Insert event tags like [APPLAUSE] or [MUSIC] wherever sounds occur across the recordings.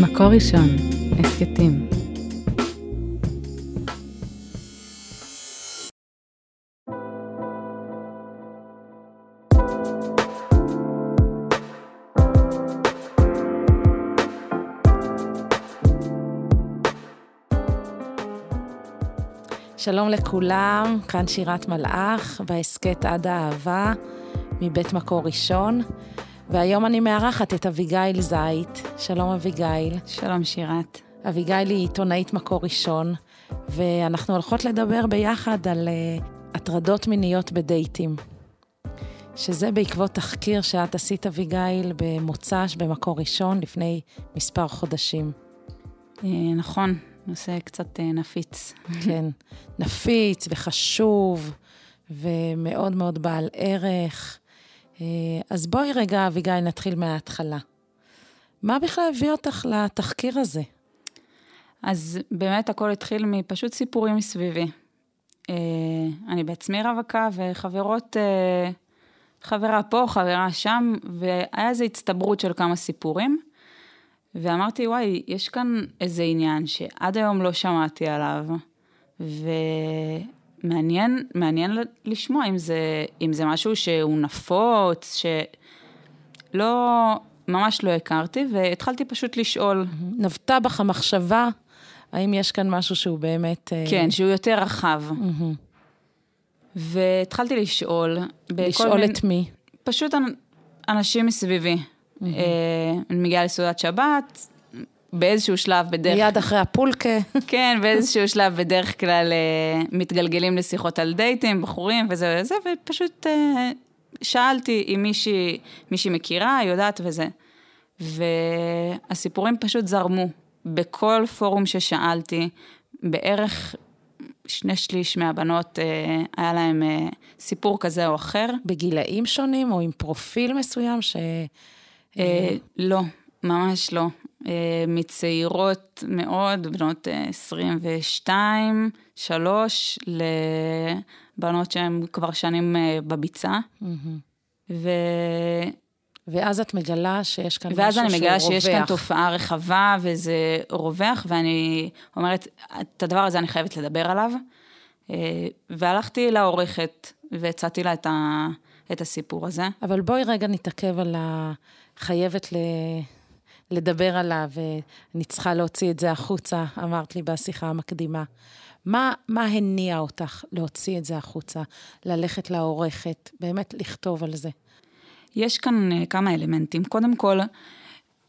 מקור ראשון, הסכתים. שלום לכולם, כאן שירת מלאך, בהסכת עד האהבה, מבית מקור ראשון. והיום אני מארחת את אביגיל זית. שלום אביגיל. שלום שירת. אביגיל היא עיתונאית מקור ראשון, ואנחנו הולכות לדבר ביחד על uh, הטרדות מיניות בדייטים. שזה בעקבות תחקיר שאת עשית, אביגיל, במוצ"ש במקור ראשון לפני מספר חודשים. אה, נכון, נושא קצת אה, נפיץ. כן, נפיץ וחשוב, ומאוד מאוד בעל ערך. אה, אז בואי רגע, אביגיל, נתחיל מההתחלה. מה בכלל הביא אותך לתחקיר הזה? אז באמת הכל התחיל מפשוט סיפורים מסביבי. אה, אני בעצמי רווקה וחברות, אה, חברה פה, חברה שם, והיה איזו הצטברות של כמה סיפורים. ואמרתי, וואי, יש כאן איזה עניין שעד היום לא שמעתי עליו, ו... מעניין, מעניין לשמוע אם זה, אם זה משהו שהוא נפוץ, שלא, ממש לא הכרתי, והתחלתי פשוט לשאול. נבטה בך המחשבה, האם יש כאן משהו שהוא באמת... אה, כן, שהוא יותר רחב. והתחלתי לשאול. לשאול מין, את מי? פשוט אנשים מסביבי. Mm-hmm. אני מגיעה לסעודת שבת, באיזשהו שלב בדרך... מיד אחרי הפולקה. [LAUGHS] כן, באיזשהו שלב בדרך כלל אה, מתגלגלים לשיחות על דייטים, בחורים וזה וזה, ופשוט אה, שאלתי אם מישהי, מישהי מכירה, יודעת וזה. והסיפורים פשוט זרמו. בכל פורום ששאלתי, בערך שני שליש מהבנות אה, היה להם סיפור כזה או אחר. בגילאים שונים או עם פרופיל מסוים ש... לא, ממש לא. אה, מצעירות מאוד, בנות 22, אה, 3, לבנות שהן כבר שנים אה, בביצה. ו... ואז את מגלה שיש כאן משהו שהוא רווח. ואז אני מגלה שיש כאן תופעה רחבה וזה רווח, ואני אומרת, את הדבר הזה אני חייבת לדבר עליו. והלכתי לעורכת והצעתי לה את, ה... את הסיפור הזה. אבל בואי רגע נתעכב על ה... חייבת ל... לדבר עליו, ואני צריכה להוציא את זה החוצה, אמרת לי בשיחה המקדימה. מה, מה הניע אותך להוציא את זה החוצה, ללכת לעורכת, באמת לכתוב על זה? יש כאן אה, כמה אלמנטים. קודם כל,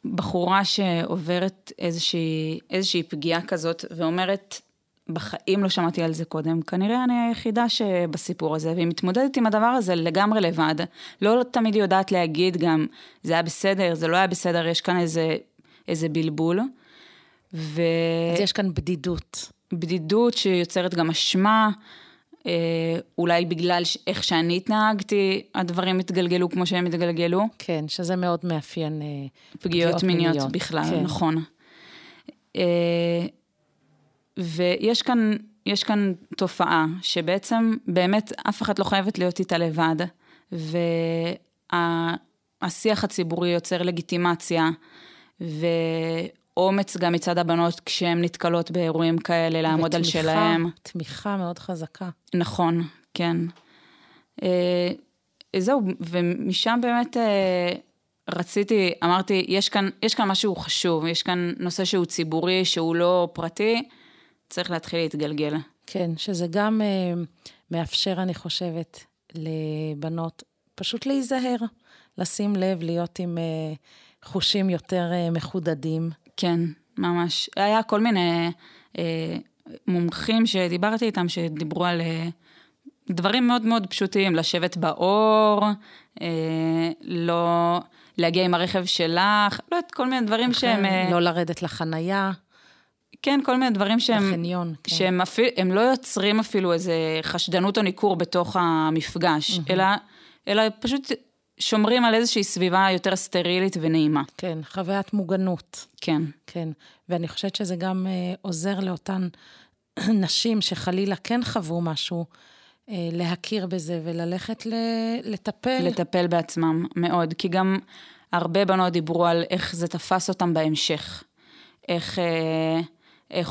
בחורה שעוברת איזושהי, איזושהי פגיעה כזאת ואומרת, בחיים לא שמעתי על זה קודם, כנראה אני היחידה שבסיפור הזה, והיא מתמודדת עם הדבר הזה לגמרי לבד. לא תמיד יודעת להגיד גם, זה היה בסדר, זה לא היה בסדר, יש כאן איזה, איזה בלבול. ו... אז יש כאן בדידות. בדידות שיוצרת גם אשמה, אה, אולי בגלל איך שאני התנהגתי, הדברים התגלגלו כמו שהם התגלגלו. כן, שזה מאוד מאפיין אה, פגיעות, פגיעות מיניות, מיניות בכלל, כן. נכון. אה, ויש כאן, יש כאן תופעה שבעצם באמת אף אחת לא חייבת להיות איתה לבד, והשיח הציבורי יוצר לגיטימציה, ואומץ גם מצד הבנות כשהן נתקלות באירועים כאלה, לעמוד ותמיכה, על שלהם. תמיכה מאוד חזקה. נכון, כן. אה, זהו, ומשם באמת אה, רציתי, אמרתי, יש כאן, יש כאן משהו חשוב, יש כאן נושא שהוא ציבורי, שהוא לא פרטי. צריך להתחיל להתגלגל. כן, שזה גם uh, מאפשר, אני חושבת, לבנות פשוט להיזהר, לשים לב, להיות עם uh, חושים יותר uh, מחודדים. כן, ממש. היה כל מיני uh, מומחים שדיברתי איתם, שדיברו על uh, דברים מאוד מאוד פשוטים, לשבת באור, uh, לא... להגיע עם הרכב שלך, לא יודעת, כל מיני דברים שהם... לא לרדת לחנייה. כן, כל מיני דברים שהם... בחניון, כן. שהם אפילו, הם לא יוצרים אפילו איזה חשדנות או ניכור בתוך המפגש, mm-hmm. אלא, אלא פשוט שומרים על איזושהי סביבה יותר סטרילית ונעימה. כן, חוויית מוגנות. כן. כן, ואני חושבת שזה גם uh, עוזר לאותן [CLEARS THROAT] נשים שחלילה כן חוו משהו, uh, להכיר בזה וללכת ל- לטפל. לטפל בעצמם, מאוד. כי גם הרבה בנות דיברו על איך זה תפס אותם בהמשך. איך, אה, איך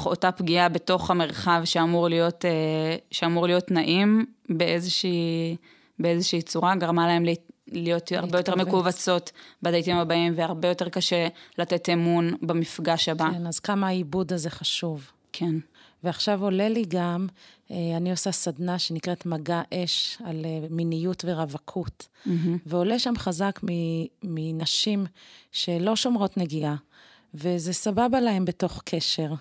אותה פגיעה בתוך המרחב שאמור להיות, אה, שאמור להיות נעים באיזושהי, באיזושהי צורה, גרמה להם להיות הרבה יותר מכווצות בדייטים הבאים, והרבה יותר קשה לתת אמון במפגש הבא. כן, אז כמה העיבוד הזה חשוב. כן. ועכשיו עולה לי גם, אה, אני עושה סדנה שנקראת מגע אש על אה, מיניות ורווקות, mm-hmm. ועולה שם חזק מנשים שלא שומרות נגיעה, וזה סבבה להם בתוך קשר.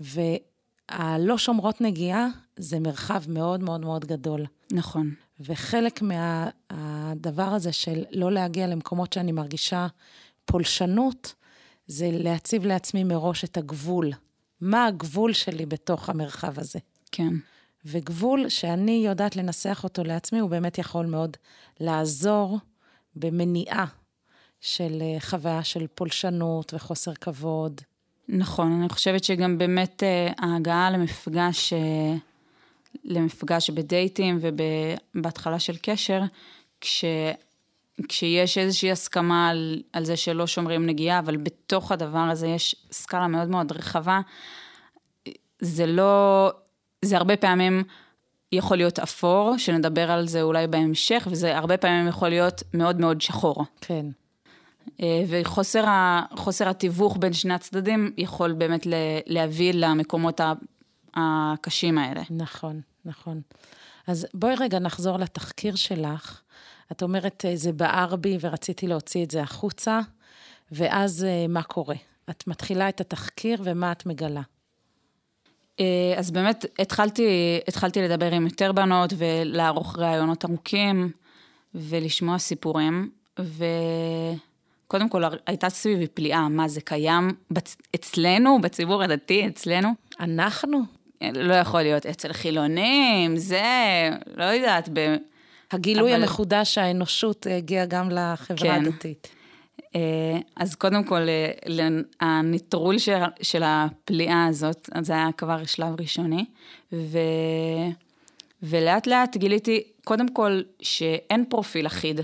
והלא שומרות נגיעה זה מרחב מאוד מאוד מאוד גדול. נכון. וחלק מהדבר מה, הזה של לא להגיע למקומות שאני מרגישה פולשנות, זה להציב לעצמי מראש את הגבול. מה הגבול שלי בתוך המרחב הזה? כן. וגבול שאני יודעת לנסח אותו לעצמי, הוא באמת יכול מאוד לעזור במניעה של אה, חוויה של פולשנות וחוסר כבוד. נכון, אני חושבת שגם באמת אה, ההגעה למפגש, אה, למפגש בדייטים ובהתחלה של קשר, כש, כשיש איזושהי הסכמה על, על זה שלא שומרים נגיעה, אבל בתוך הדבר הזה יש סקאלה מאוד מאוד רחבה, זה לא, זה הרבה פעמים יכול להיות אפור, שנדבר על זה אולי בהמשך, וזה הרבה פעמים יכול להיות מאוד מאוד שחור. כן. אה, וחוסר התיווך בין שני הצדדים יכול באמת להביא למקומות הקשים האלה. נכון, נכון. אז בואי רגע נחזור לתחקיר שלך. את אומרת, אה, זה בער בי ורציתי להוציא את זה החוצה, ואז אה, מה קורה? את מתחילה את התחקיר ומה את מגלה? אז באמת התחלתי, התחלתי לדבר עם יותר בנות ולערוך ראיונות ארוכים ולשמוע סיפורים, ו... קודם כל, הייתה סביבי פליאה, מה זה קיים בצ... אצלנו, בציבור הדתי, אצלנו? אנחנו? לא יכול להיות אצל חילונים, זה, לא יודעת. ב... הגילוי אבל... המחודש שהאנושות הגיע גם לחברה כן. הדתית. אה, אז קודם כל, אה, הנטרול של, של הפליאה הזאת, זה היה כבר שלב ראשוני, ו... ולאט לאט גיליתי, קודם כל, שאין פרופיל אחיד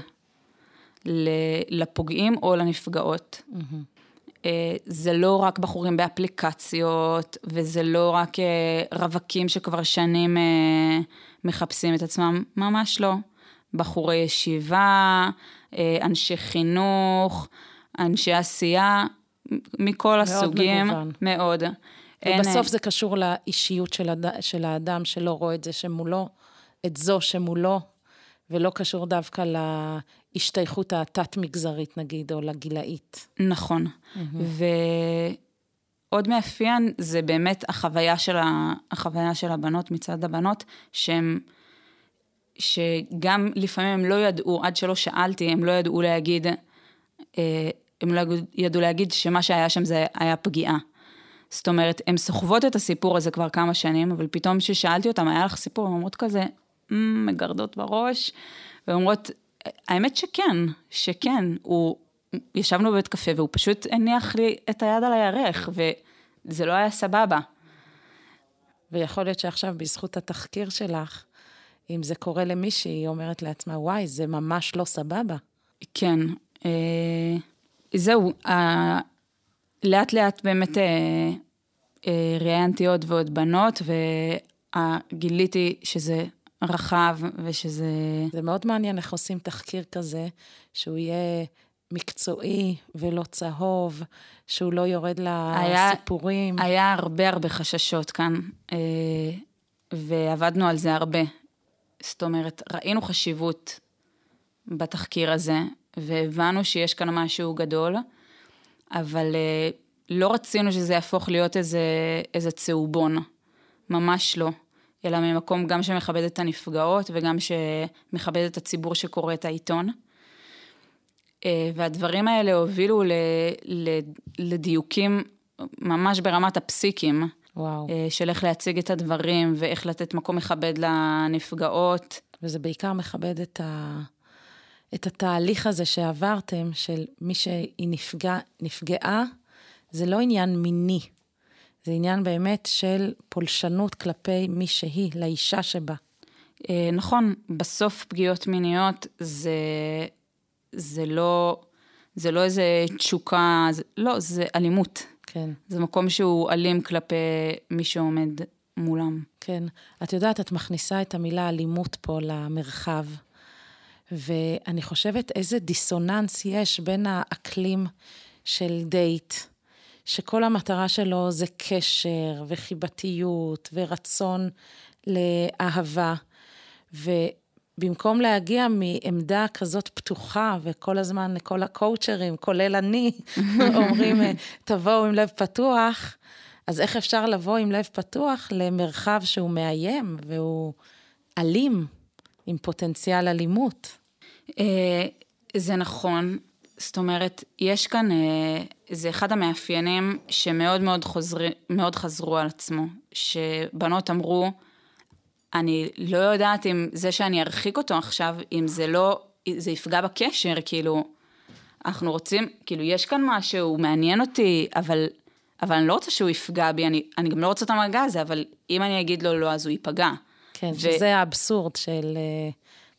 לפוגעים או לנפגעות. Mm-hmm. זה לא רק בחורים באפליקציות, וזה לא רק אה, רווקים שכבר שנים אה, מחפשים את עצמם, ממש לא. בחורי ישיבה, אנשי חינוך, אנשי עשייה, מכל מאוד הסוגים. מאוד מגוון. מאוד. ובסוף אין... זה קשור לאישיות של, הד... של האדם שלא רואה את זה שמולו, את זו שמולו, ולא קשור דווקא להשתייכות התת-מגזרית, נגיד, או לגילאית. נכון. Mm-hmm. ועוד מאפיין זה באמת החוויה של, ה... החוויה של הבנות מצד הבנות, שהן... שגם לפעמים הם לא ידעו, עד שלא שאלתי, הם לא ידעו להגיד, אה, הם לא ידעו להגיד שמה שהיה שם זה היה פגיעה. זאת אומרת, הן סוחבות את הסיפור הזה כבר כמה שנים, אבל פתאום כששאלתי אותם, היה לך סיפור, הן אומרות כזה, מגרדות בראש, ואומרות, האמת שכן, שכן, הוא, ישבנו בבית קפה והוא פשוט הניח לי את היד על הירך, וזה לא היה סבבה. ויכול להיות שעכשיו, בזכות התחקיר שלך, אם זה קורה למישהי, היא אומרת לעצמה, וואי, זה ממש לא סבבה. כן. אה, זהו, אה, לאט לאט באמת אה, אה, ראיינתי עוד ועוד בנות, וגיליתי שזה רחב ושזה... זה מאוד מעניין איך עושים תחקיר כזה, שהוא יהיה מקצועי ולא צהוב, שהוא לא יורד לסיפורים. היה, היה הרבה הרבה חששות כאן, אה, ועבדנו על זה הרבה. זאת אומרת, ראינו חשיבות בתחקיר הזה, והבנו שיש כאן משהו גדול, אבל אה, לא רצינו שזה יהפוך להיות איזה, איזה צהובון, ממש לא. אלא ממקום גם שמכבד את הנפגעות וגם שמכבד את הציבור שקורא את העיתון. אה, והדברים האלה הובילו לדיוקים ממש ברמת הפסיקים. וואו. אה, של איך להציג את הדברים ואיך לתת מקום מכבד לנפגעות. וזה בעיקר מכבד את, ה... את התהליך הזה שעברתם, של מי שהיא נפגע, נפגעה, זה לא עניין מיני. זה עניין באמת של פולשנות כלפי מי שהיא, לאישה שבה. אה, נכון, בסוף פגיעות מיניות זה, זה, לא, זה לא איזה תשוקה, זה, לא, זה אלימות. כן. כן. זה מקום שהוא אלים כלפי מי שעומד מולם. כן. את יודעת, את מכניסה את המילה אלימות פה למרחב, ואני חושבת איזה דיסוננס יש בין האקלים של דייט, שכל המטרה שלו זה קשר וחיבתיות ורצון לאהבה, ובמקום להגיע מעמדה כזאת פתוחה, וכל הזמן לכל הקואוצ'רים, כולל אני, [LAUGHS] אומרים, תבואו עם לב פתוח, אז איך אפשר לבוא עם לב פתוח למרחב שהוא מאיים והוא אלים, עם פוטנציאל אלימות? אה, זה נכון. זאת אומרת, יש כאן, אה, זה אחד המאפיינים שמאוד מאוד, חוזרי, מאוד חזרו על עצמו, שבנות אמרו, אני לא יודעת אם זה שאני ארחיק אותו עכשיו, אם זה לא, זה יפגע בקשר, כאילו, אנחנו רוצים, כאילו, יש כאן משהו, מעניין אותי, אבל, אבל אני לא רוצה שהוא יפגע בי, אני, אני גם לא רוצה את המגע הזה, אבל אם אני אגיד לו לא, אז הוא ייפגע. כן, ו... שזה האבסורד של... אה,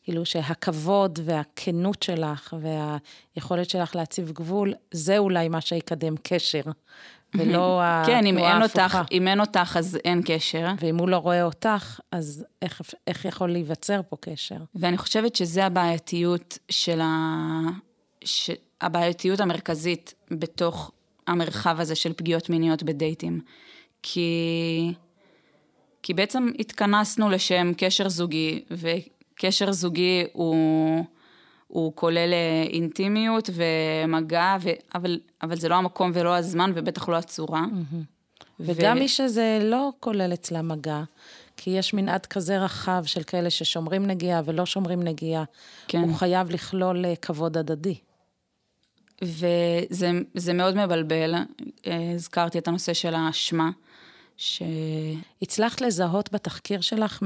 כאילו שהכבוד והכנות שלך והיכולת שלך להציב גבול, זה אולי מה שיקדם קשר, ולא התנועה [LAUGHS] כן, אם אין, אותך, אם אין אותך, אז אין קשר. ואם הוא לא רואה אותך, אז איך, איך יכול להיווצר פה קשר? ואני חושבת שזה הבעייתיות של ה... ש... הבעייתיות המרכזית בתוך המרחב הזה של פגיעות מיניות בדייטים. כי... כי בעצם התכנסנו לשם קשר זוגי, וקשר זוגי הוא, הוא כולל אה, אינטימיות ומגע, ו... אבל, אבל זה לא המקום ולא הזמן, ובטח לא הצורה. וגם ו... מי שזה לא כולל אצלה מגע, כי יש מנעד כזה רחב של כאלה ששומרים נגיעה ולא שומרים נגיעה, כן. הוא חייב לכלול אה, כבוד הדדי. וזה מאוד מבלבל, אה, הזכרתי את הנושא של האשמה. ש... הצלחת לזהות בתחקיר שלך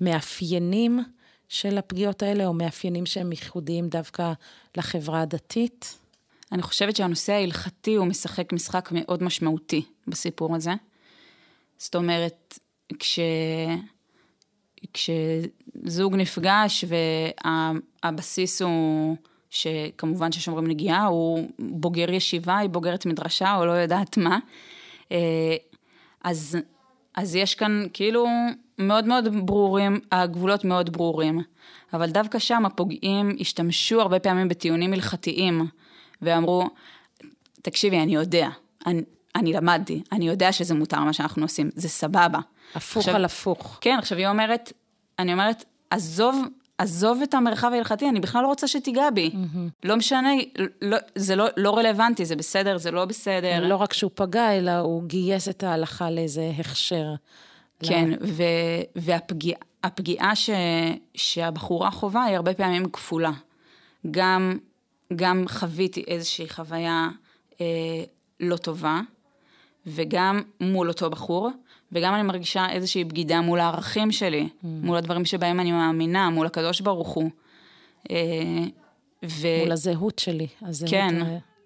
מאפיינים של הפגיעות האלה, או מאפיינים שהם ייחודיים דווקא לחברה הדתית? אני חושבת שהנושא ההלכתי הוא משחק משחק מאוד משמעותי בסיפור הזה. זאת אומרת, כש... כשזוג נפגש והבסיס הוא שכמובן ששומרים נגיעה, הוא בוגר ישיבה, היא בוגרת מדרשה או לא יודעת מה, אה, אז, אז יש כאן כאילו מאוד מאוד ברורים, הגבולות מאוד ברורים, אבל דווקא שם הפוגעים השתמשו הרבה פעמים בטיעונים הלכתיים, ואמרו, תקשיבי, אני יודע, אני, אני למדתי, אני יודע שזה מותר מה שאנחנו עושים, זה סבבה. הפוך עכשיו, על הפוך. כן, עכשיו היא אומרת, אני אומרת, עזוב, עזוב את המרחב ההלכתי, אני בכלל לא רוצה שתיגע בי. Mm-hmm. לא משנה, לא, זה לא, לא רלוונטי, זה בסדר, זה לא בסדר. לא רק שהוא פגע, אלא הוא גייס את ההלכה לאיזה הכשר. כן, והפגיעה ש, שהבחורה חווה היא הרבה פעמים כפולה. גם, גם חוויתי איזושהי חוויה אה, לא טובה, וגם מול אותו בחור, וגם אני מרגישה איזושהי בגידה מול הערכים שלי, mm. מול הדברים שבהם אני מאמינה, מול הקדוש ברוך הוא. אה, ו... מול הזהות שלי, הזהות כן.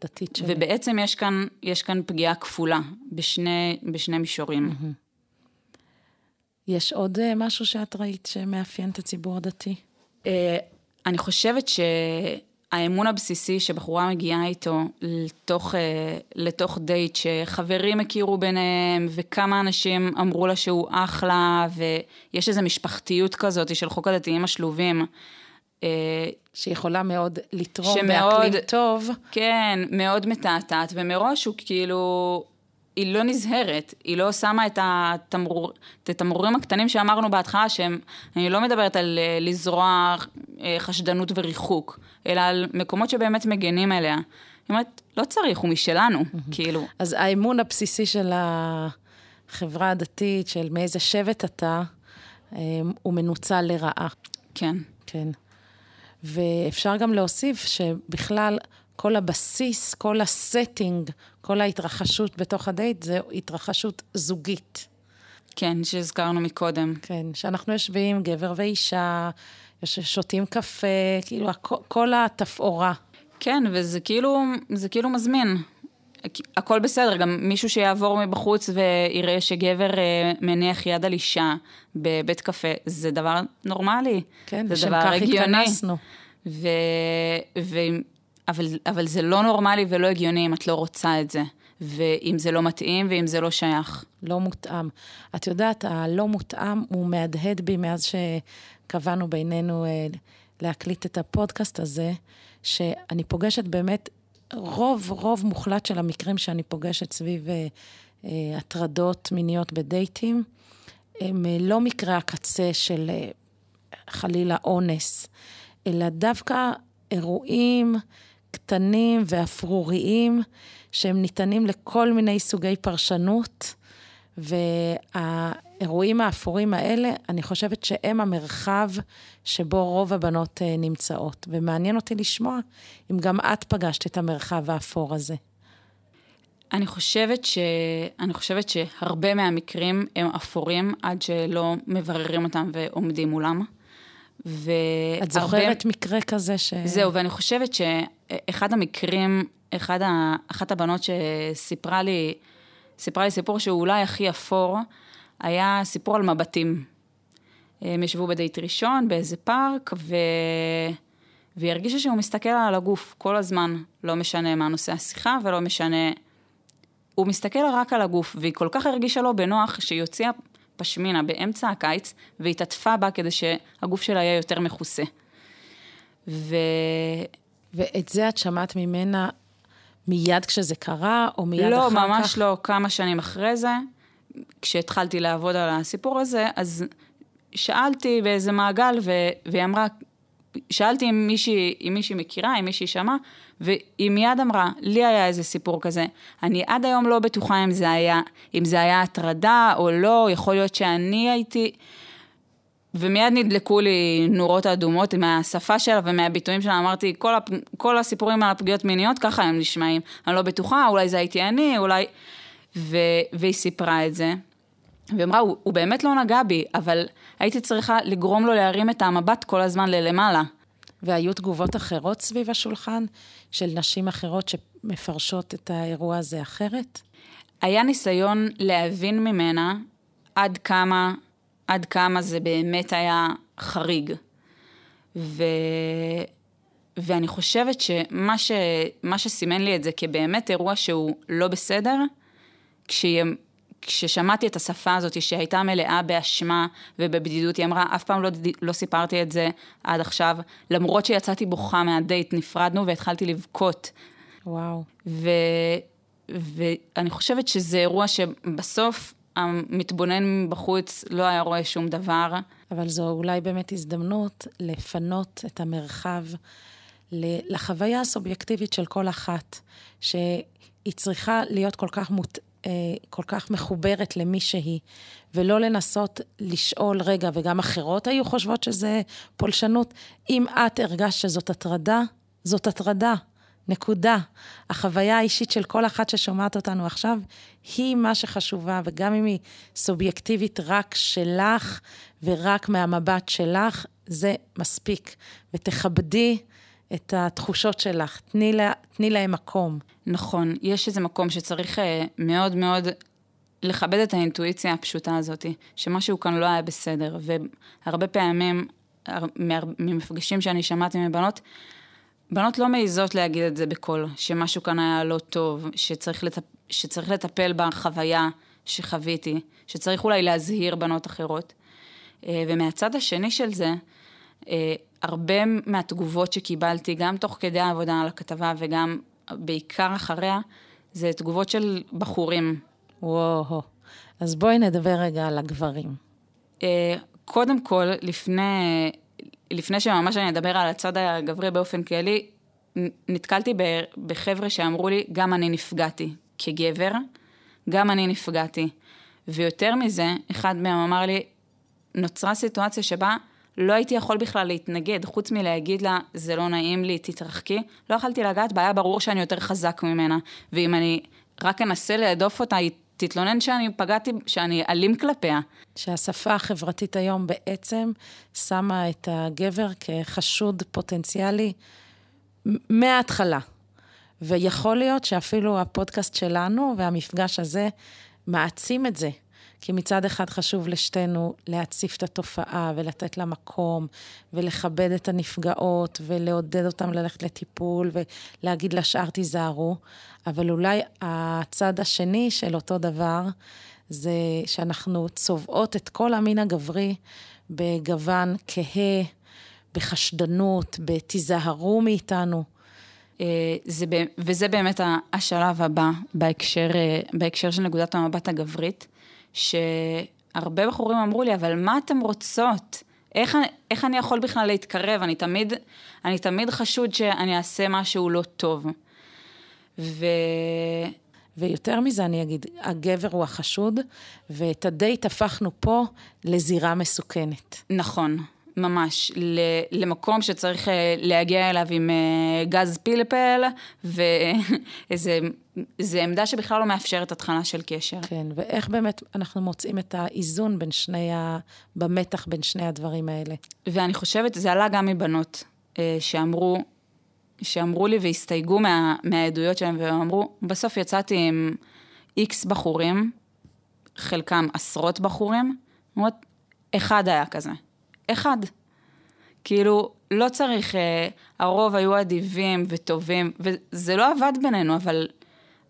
הדתית שלי. ובעצם יש כאן, יש כאן פגיעה כפולה בשני, בשני מישורים. Mm-hmm. יש עוד אה, משהו שאת ראית שמאפיין את הציבור הדתי? אה, אני חושבת שהאמון הבסיסי שבחורה מגיעה איתו לתוך, אה, לתוך דייט שחברים הכירו ביניהם וכמה אנשים אמרו לה שהוא אחלה ויש איזו משפחתיות כזאת של חוק הדתיים השלובים. שיכולה מאוד לתרום שמאוד, באקלים טוב. כן, מאוד מתעתעת, ומראש הוא כאילו, היא לא נזהרת, היא לא שמה את, התמרור, את התמרורים הקטנים שאמרנו בהתחלה, שהם, אני לא מדברת על אה, לזרוע אה, חשדנות וריחוק, אלא על מקומות שבאמת מגנים עליה. היא אומרת, לא צריך, הוא משלנו, כאילו. אז האמון הבסיסי של החברה הדתית, של מאיזה שבט אתה, אה, הוא מנוצל לרעה. כן. כן. ואפשר גם להוסיף שבכלל, כל הבסיס, כל הסטינג, כל ההתרחשות בתוך הדייט, זה התרחשות זוגית. כן, שהזכרנו מקודם. כן, שאנחנו יושבים, גבר ואישה, שותים קפה, כאילו, כל התפאורה. כן, וזה כאילו, זה כאילו מזמין. הכל בסדר, גם מישהו שיעבור מבחוץ ויראה שגבר אה, מניח יד על אישה בבית קפה, זה דבר נורמלי. כן, זה דבר הגיוני. התכנסנו. ו... ו... אבל, אבל זה לא נורמלי ולא הגיוני אם את לא רוצה את זה. ואם זה לא מתאים ואם זה לא שייך. לא מותאם. את יודעת, הלא מותאם הוא מהדהד בי מאז שקבענו בינינו אה, להקליט את הפודקאסט הזה, שאני פוגשת באמת רוב, רוב מוחלט של המקרים שאני פוגשת סביב אה, אה, הטרדות מיניות בדייטים, הם אה, לא מקרי הקצה של אה, חלילה אונס, אלא דווקא אירועים קטנים ואפרוריים, שהם ניתנים לכל מיני סוגי פרשנות, והאירועים האפורים האלה, אני חושבת שהם המרחב שבו רוב הבנות אה, נמצאות. ומעניין אותי לשמוע אם גם את פגשת את המרחב האפור הזה. אני חושבת, ש... אני חושבת שהרבה מהמקרים הם אפורים עד שלא מבררים אותם ועומדים מולם. והרבה... את זוכרת מקרה כזה ש... זהו, ואני חושבת שאחד המקרים, אחד ה... אחת הבנות שסיפרה לי, סיפרה לי סיפור שהוא אולי הכי אפור, היה סיפור על מבטים. הם ישבו בדייט ראשון באיזה פארק, ו... והיא הרגישה שהוא מסתכל על הגוף כל הזמן, לא משנה מה נושא השיחה ולא משנה... הוא מסתכל רק על הגוף, והיא כל כך הרגישה לו בנוח שהיא הוציאה פשמינה באמצע הקיץ, והתעטפה בה כדי שהגוף שלה יהיה יותר מכוסה. ו... ואת זה את שמעת ממנה מיד כשזה קרה, או מיד לא, אחר כך? לא, ממש לא. כמה שנים אחרי זה, כשהתחלתי לעבוד על הסיפור הזה, אז שאלתי באיזה מעגל, ו... והיא אמרה, שאלתי אם מישהי, אם מישהי מכירה, אם מישהי שמעה, והיא מיד אמרה, לי היה איזה סיפור כזה. אני עד היום לא בטוחה אם זה היה, אם זה היה הטרדה או לא, יכול להיות שאני הייתי... ומיד נדלקו לי נורות אדומות מהשפה שלה ומהביטויים שלה, אמרתי, כל, הפ... כל הסיפורים על הפגיעות מיניות, ככה הם נשמעים. אני לא בטוחה, אולי זה הייתי אני, אולי... ו... והיא סיפרה את זה. והיא אמרה, הוא, הוא באמת לא נגע בי, אבל הייתי צריכה לגרום לו להרים את המבט כל הזמן ללמעלה. והיו תגובות אחרות סביב השולחן, של נשים אחרות שמפרשות את האירוע הזה אחרת? היה ניסיון להבין ממנה עד כמה, עד כמה זה באמת היה חריג. ו... ואני חושבת שמה ש... שסימן לי את זה כבאמת אירוע שהוא לא בסדר, כשהיא כששמעתי את השפה הזאת שהייתה מלאה באשמה ובבדידות, היא אמרה, אף פעם לא, לא סיפרתי את זה עד עכשיו, למרות שיצאתי בוכה מהדייט, נפרדנו והתחלתי לבכות. וואו. ו, ואני חושבת שזה אירוע שבסוף המתבונן בחוץ לא היה רואה שום דבר. אבל זו אולי באמת הזדמנות לפנות את המרחב לחוויה הסובייקטיבית של כל אחת, שהיא צריכה להיות כל כך מות... אה, כל כך מחוברת למי שהיא, ולא לנסות לשאול, רגע, וגם אחרות היו חושבות שזה פולשנות. אם את הרגשת שזאת הטרדה, זאת הטרדה. נקודה. החוויה האישית של כל אחת ששומעת אותנו עכשיו, היא מה שחשובה, וגם אם היא סובייקטיבית רק שלך ורק מהמבט שלך, זה מספיק. ותכבדי את התחושות שלך, תני, לה, תני להם מקום. נכון, יש איזה מקום שצריך אה, מאוד מאוד לכבד את האינטואיציה הפשוטה הזאת, שמשהו כאן לא היה בסדר, והרבה פעמים, ממפגשים שאני שמעתי מבנות, בנות לא מעיזות להגיד את זה בקול, שמשהו כאן היה לא טוב, שצריך, לטפ... שצריך לטפל בחוויה שחוויתי, שצריך אולי להזהיר בנות אחרות. אה, ומהצד השני של זה, אה, הרבה מהתגובות שקיבלתי, גם תוך כדי העבודה על הכתבה וגם בעיקר אחריה, זה תגובות של בחורים. וואו, אז בואי נדבר רגע על הגברים. אה, קודם כל, לפני, לפני שממש אני אדבר על הצד הגברי באופן כללי, נתקלתי בחבר'ה שאמרו לי, גם אני נפגעתי כגבר, גם אני נפגעתי. ויותר מזה, אחד מהם אמר לי, נוצרה סיטואציה שבה לא הייתי יכול בכלל להתנגד, חוץ מלהגיד לה, זה לא נעים לי, תתרחקי. לא יכלתי לגעת בה, היה ברור שאני יותר חזק ממנה. ואם אני רק אנסה להדוף אותה, היא תתלונן שאני פגעתי, שאני אלים כלפיה. שהשפה החברתית היום בעצם שמה את הגבר כחשוד פוטנציאלי מההתחלה. ויכול להיות שאפילו הפודקאסט שלנו והמפגש הזה מעצים את זה. כי מצד אחד חשוב לשתינו להציף את התופעה ולתת לה מקום, ולכבד את הנפגעות, ולעודד אותן ללכת לטיפול, ולהגיד לשאר תיזהרו, אבל אולי הצד השני של אותו דבר, זה שאנחנו צובעות את כל המין הגברי בגוון כהה, בחשדנות, בתיזהרו מאיתנו. אה, זה, וזה באמת השלב הבא בהקשר, אה, בהקשר של נקודת המבט הגברית, שהרבה בחורים אמרו לי, אבל מה אתן רוצות? איך, איך אני יכול בכלל להתקרב? אני תמיד, אני תמיד חשוד שאני אעשה משהו לא טוב. ו... ויותר מזה אני אגיד, הגבר הוא החשוד, ואת הדייט הפכנו פה לזירה מסוכנת. נכון. ממש, למקום שצריך אה, להגיע אליו עם אה, גז פלפל, ואיזו [LAUGHS] עמדה שבכלל לא מאפשרת התחלה של קשר. כן, ואיך באמת אנחנו מוצאים את האיזון בין שני ה... במתח בין שני הדברים האלה. ואני חושבת, זה עלה גם מבנות אה, שאמרו, שאמרו לי והסתייגו מה, מהעדויות שלהם, והם אמרו, בסוף יצאתי עם איקס בחורים, חלקם עשרות בחורים, אומרת, אחד היה כזה. אחד. כאילו, לא צריך, אה, הרוב היו אדיבים וטובים, וזה לא עבד בינינו, אבל,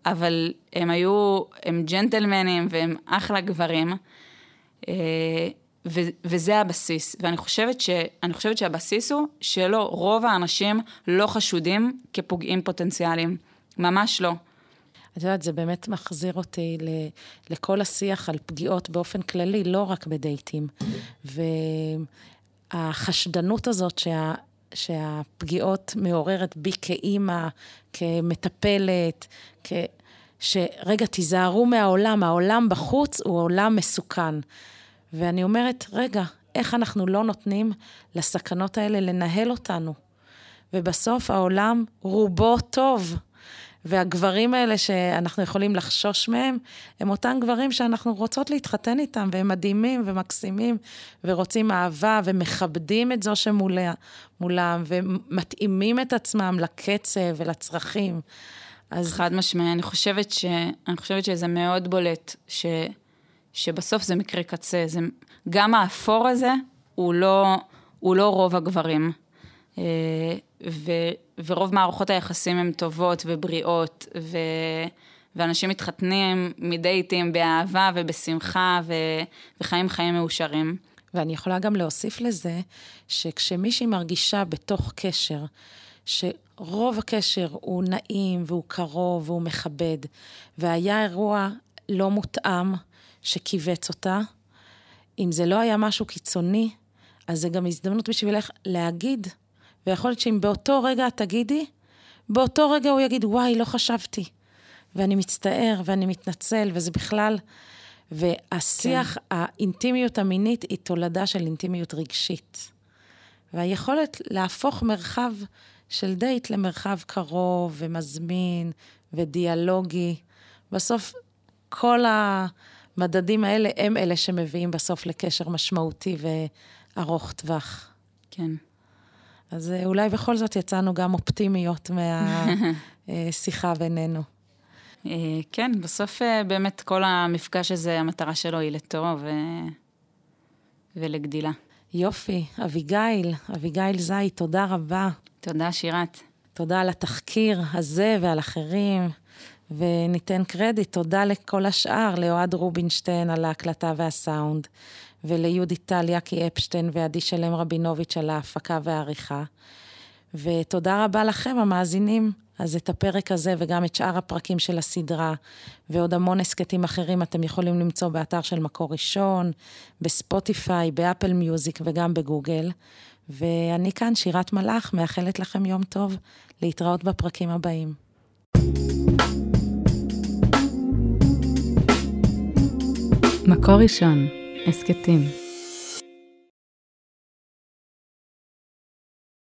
אבל הם היו, הם ג'נטלמנים והם אחלה גברים, אה, ו, וזה הבסיס. ואני חושבת, ש, חושבת שהבסיס הוא שלא, רוב האנשים לא חשודים כפוגעים פוטנציאליים. ממש לא. את יודעת, זה באמת מחזיר אותי לכל השיח על פגיעות באופן כללי, לא רק בדייטים. והחשדנות הזאת שה, שהפגיעות מעוררת בי כאימא, כמטפלת, כ... שרגע, תיזהרו מהעולם, העולם בחוץ הוא עולם מסוכן. ואני אומרת, רגע, איך אנחנו לא נותנים לסכנות האלה לנהל אותנו? ובסוף העולם רובו טוב. והגברים האלה שאנחנו יכולים לחשוש מהם, הם אותם גברים שאנחנו רוצות להתחתן איתם, והם מדהימים ומקסימים, ורוצים אהבה, ומכבדים את זו שמולם, ומתאימים את עצמם לקצב ולצרכים. אז... חד משמעי, אני חושבת, ש... אני חושבת שזה מאוד בולט, ש... שבסוף זה מקרה קצה. זה... גם האפור הזה הוא לא, הוא לא רוב הגברים. אה, ו, ורוב מערכות היחסים הן טובות ובריאות, ו, ואנשים מתחתנים מדייטים באהבה ובשמחה, ו, וחיים חיים מאושרים. ואני יכולה גם להוסיף לזה, שכשמישהי מרגישה בתוך קשר, שרוב הקשר הוא נעים והוא קרוב והוא מכבד, והיה אירוע לא מותאם שכיווץ אותה, אם זה לא היה משהו קיצוני, אז זה גם הזדמנות בשבילך להגיד ויכול להיות שאם באותו רגע את תגידי, באותו רגע הוא יגיד, וואי, לא חשבתי. ואני מצטער, ואני מתנצל, וזה בכלל... והשיח, כן. האינטימיות המינית היא תולדה של אינטימיות רגשית. והיכולת להפוך מרחב של דייט למרחב קרוב ומזמין ודיאלוגי, בסוף כל המדדים האלה הם אלה שמביאים בסוף לקשר משמעותי וארוך טווח. כן. אז אה, אולי בכל זאת יצאנו גם אופטימיות מהשיחה [LAUGHS] בינינו. אה, כן, בסוף אה, באמת כל המפגש הזה, המטרה שלו היא לטוב. ולגדילה. יופי, אביגיל, אביגיל זית, תודה רבה. תודה, שירת. תודה על התחקיר הזה ועל אחרים, וניתן קרדיט, תודה לכל השאר, לאוהד רובינשטיין על ההקלטה והסאונד, וליהודית טליה קי אפשטיין ועדי שלם רבינוביץ' על ההפקה והעריכה. ותודה רבה לכם, המאזינים. אז את הפרק הזה וגם את שאר הפרקים של הסדרה ועוד המון הסכתים אחרים אתם יכולים למצוא באתר של מקור ראשון, בספוטיפיי, באפל מיוזיק וגם בגוגל. ואני כאן, שירת מלאך, מאחלת לכם יום טוב, להתראות בפרקים הבאים. מקור ראשון הסכתים.